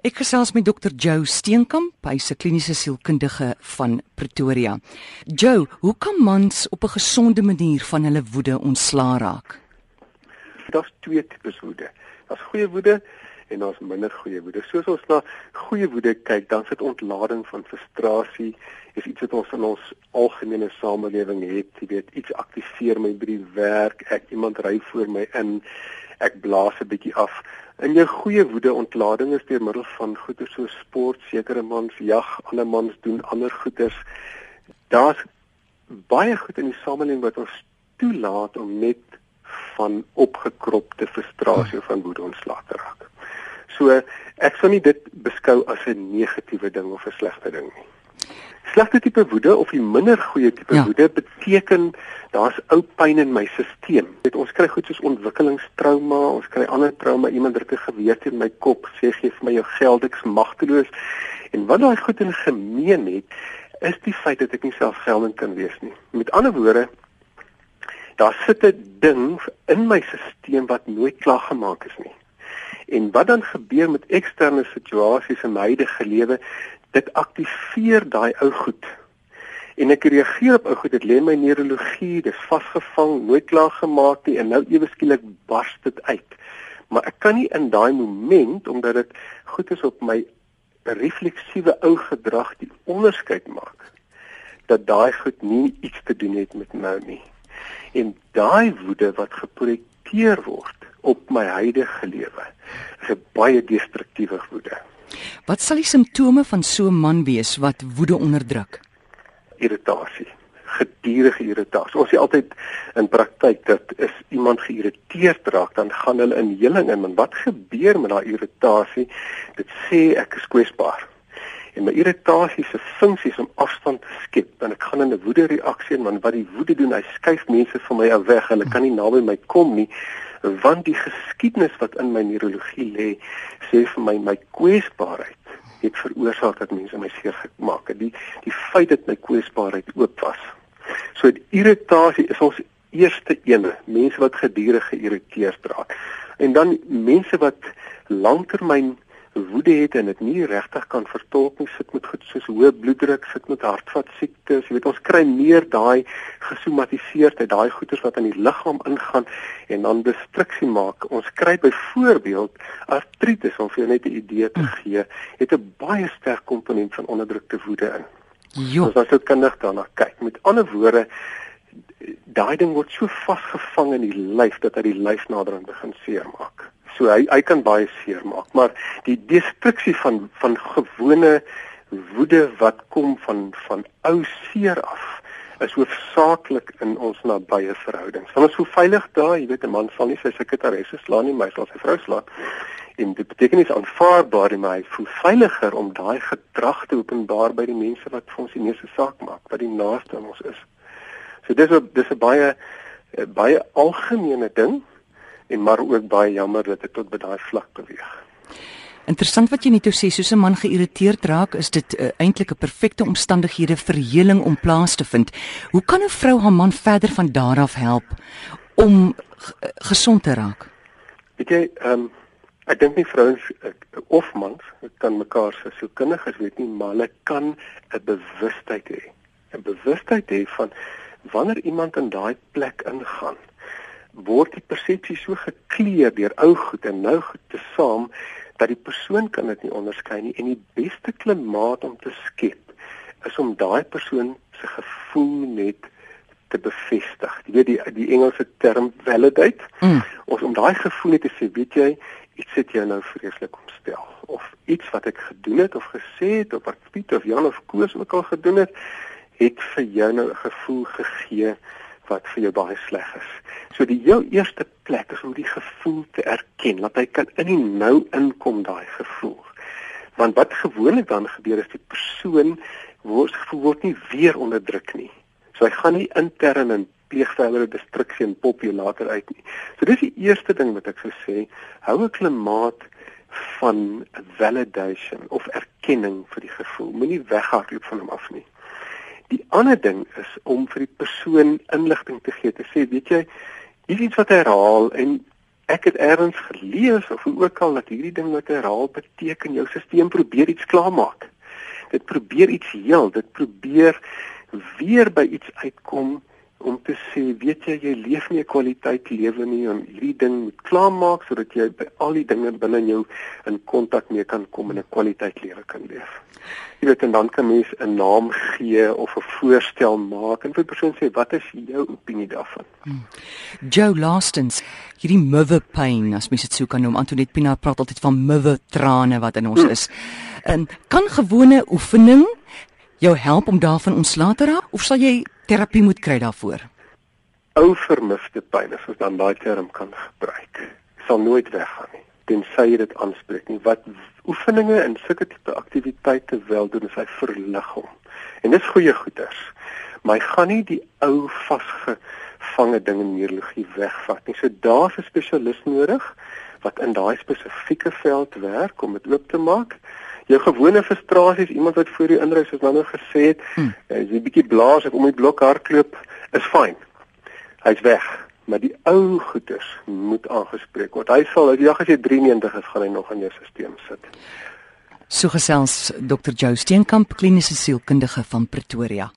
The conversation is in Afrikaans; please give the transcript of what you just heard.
Ek gesels met Dr. Joe Steenkamp, hy's 'n kliniese sielkundige van Pretoria. Joe, hoe kan mans op 'n gesonde manier van hulle woede ontslaa raak? Daar's twee tipes woede. Daar's goeie woede en daar's minder goeie woede. Soos ons na goeie woede kyk, dan sit ontlading van frustrasie, is iets wat ons in ons algemene samelewing het, jy weet, iets aktiveer my by die werk, ek iemand ry voor my in, ek blaas 'n bietjie af In jou goeie woede ontlading is deur middel van goeie so sport, sekere mans jag, ander mans doen ander goeders. Daar's baie goed in die samelewing wat ons toelaat om net van opgekropte frustrasie of van woede ontslae te raak. So ek sou nie dit beskou as 'n negatiewe ding of 'n slegte ding nie. Slegte tipe woede of die minder goeie tipe ja. woede beteken daar's ou pyn in my stelsel. Dit ons kry goed soos ontwikkelingstrauma, ons kry ander trauma, iemand druk 'n geweer teen my kop, sê gee vir my jou geld, ek's magteloos. En wat daai goed in gemeen het, is die feit dat ek nie selfgeldend kan wees nie. Met ander woorde, daar sit 'n ding in my stelsel wat nooit klaar gemaak is nie. En wat dan gebeur met eksterne situasies in my huidige lewe? dit aktiveer daai ou goed. En ek reageer op ou goed, dit lê my neurologie, dit is vasgevang, nooit klaar gemaak nie en nou ewe skielik bars dit uit. Maar ek kan nie in daai moment omdat dit goed is op my refleksiewe ou gedrag die onderskeid maak dat daai goed nie iets te doen het met nou nie. En daai woede wat geprojekteer word op my huidige lewe is 'n baie destruktiewe woede. Wat sal die simptome van so 'n man wees wat woede onderdruk? Irritasie, gedurende irritasie. Ons sê altyd in praktyk dat is iemand geïrriteerd raak, dan gaan hulle in heling in. Maar wat gebeur met daai irritasie? Dit sê ek is kwesbaar. En my irritasie se funksie is om afstand te skep. Dan ek gaan in 'n woede reaksie en man wat die woede doen, hy skuif mense van my af weg. Hulle kan nie naby my kom nie want die geskiedenis wat in my neurologie lê sê vir my my kwesbaarheid het veroorsaak dat mense my seer gemaak het die die feit dat my kwesbaarheid oop was so irritasie is ons eerste ene mense wat gedurig geïrriteerd raak en dan mense wat langtermyn woede het en dit nie regtig kan vertolk nie, sit met goed soos hoë bloeddruk, sit met hartvaskiektes. Jy weet ons kry meer daai gesomatiseerde, daai goeters wat in die liggaam ingaan en dan destruksie maak. Ons kry byvoorbeeld artritis om vir net 'n idee te gee, het 'n baie sterk komponent van onderdrukte woede in. Jo. Ons moet kundig daarna kyk. Met ander woorde daai ding word so vasgevang in die lyf dat hy die lyf naderhand begin seermaak. So hy hy kan baie seer maak, maar die destruksie van van gewone woede wat kom van van ou seer af is hoofsaaklik in ons nabye verhoudings. Ons voel veilig daar, jy weet 'n man sal nie sy sekretaresse slaan nie, maar hy sal sy vrou slaan. En dit beteken nie aanvaarbaar maar hy voel veiliger om daai gedrag te openbaar by die mense wat vir ons die meeste saak maak, wat die naaste aan ons is. So dis 'n dis 'n baie baie algemene ding en maar ook baie jammer dat dit tot by daai vlak beweeg. Interessant wat jy net sê, soos 'n man geïrriteerd raak, is dit uh, eintlik 'n perfekte omstandighede vir heling om plaas te vind. Hoe kan 'n vrou haar man verder van daar af help om gesond te raak? Weet jy, ehm um, ek dink nie vrouens of mans kan mekaar se so kinders weet nie, maar hulle kan 'n bewustheid hê. 'n Bewustheid hê van wanneer iemand in daai plek ingaan word die persepsie so gekleur deur ou goed en nou goed te saam dat die persoon kan dit nie onderskei nie en die beste klimaat om te skep is om daai persoon se gevoel net te bevestig. Jy weet die die Engelse term validate. Mm. Ons om daai gevoel net te sê, weet jy, iets het jou nou vreeslik omstel of iets wat ek gedoen het of gesê het of wat Piet of Jan of Koos ook al gedoen het, het vir jou nou 'n gevoel gegee wat vir jou baie sleg is. So die jou eerste plek is om die gevoel te erken, dat hy kan in die nou inkom daai gevoel. Want wat gewoonlik dan gebeur is die persoon word gevoel word nie weer onderdruk nie. So hy gaan nie intern in pleeg verdere destruksie en pop jy later uit nie. So dis die eerste ding wat ek sou sê, hou 'n klimaat van validation of erkenning vir die gevoel. Moenie weghardloop van hom af nie. Die ander ding is om vir die persoon inligting te gee, te sê, weet jy, hier iets wat herhaal en ek het eers gelees of hoe ook al dat hierdie ding wat herhaal beteken jou stelsel probeer iets klaarmaak. Dit probeer iets heel, dit probeer weer by iets uitkom om te sê, weet jy, jy leef nie 'n kwaliteit lewe nie en hierdie ding moet klaarmaak sodat jy by al die dinge binne jou in kontak mee kan kom en 'n kwaliteit lewe kan leef. Jy weet en dan kan mens 'n naam gee of 'n voorstel maak en vir persoon sê, wat is jou opinie daarvan? Hmm. Joe Lastens, hierdie mother pain, as mens dit sou kan noem, Antoinette Pina praat altyd van mother trane wat in ons hmm. is. En kan gewone oefening jou help om daarvan ontslae te raak of sal jy terapie moet kry daarvoor? Ou vermiste pyn, as ons dan daai term kan gebruik, sal nooit weggaan nie tensy jy dit aanspreek nie. Wat oefeninge en sulke tipe aktiwiteite wel doen is hy verlig hom. En dis goeie goeders. Maar hy gaan nie die ou vasgevange ding in neurologie wegvat nie. So daar's 'n spesialis nodig wat in daai spesifieke veld werk om dit oop te maak jou gewone frustrasies, iemand wat voor jou inry soos nou nou gesê het, hmm. Eh, is 'n bietjie blaas ek om die blok hardloop, is fyn. Hy's weg, maar die ou goeters moet aangespreek word. Hy sal, die dag as jy 93 is, gaan hy nog in jou stelsel sit. So gesels Dr. Joe Steenkamp, kliniese sielkundige van Pretoria.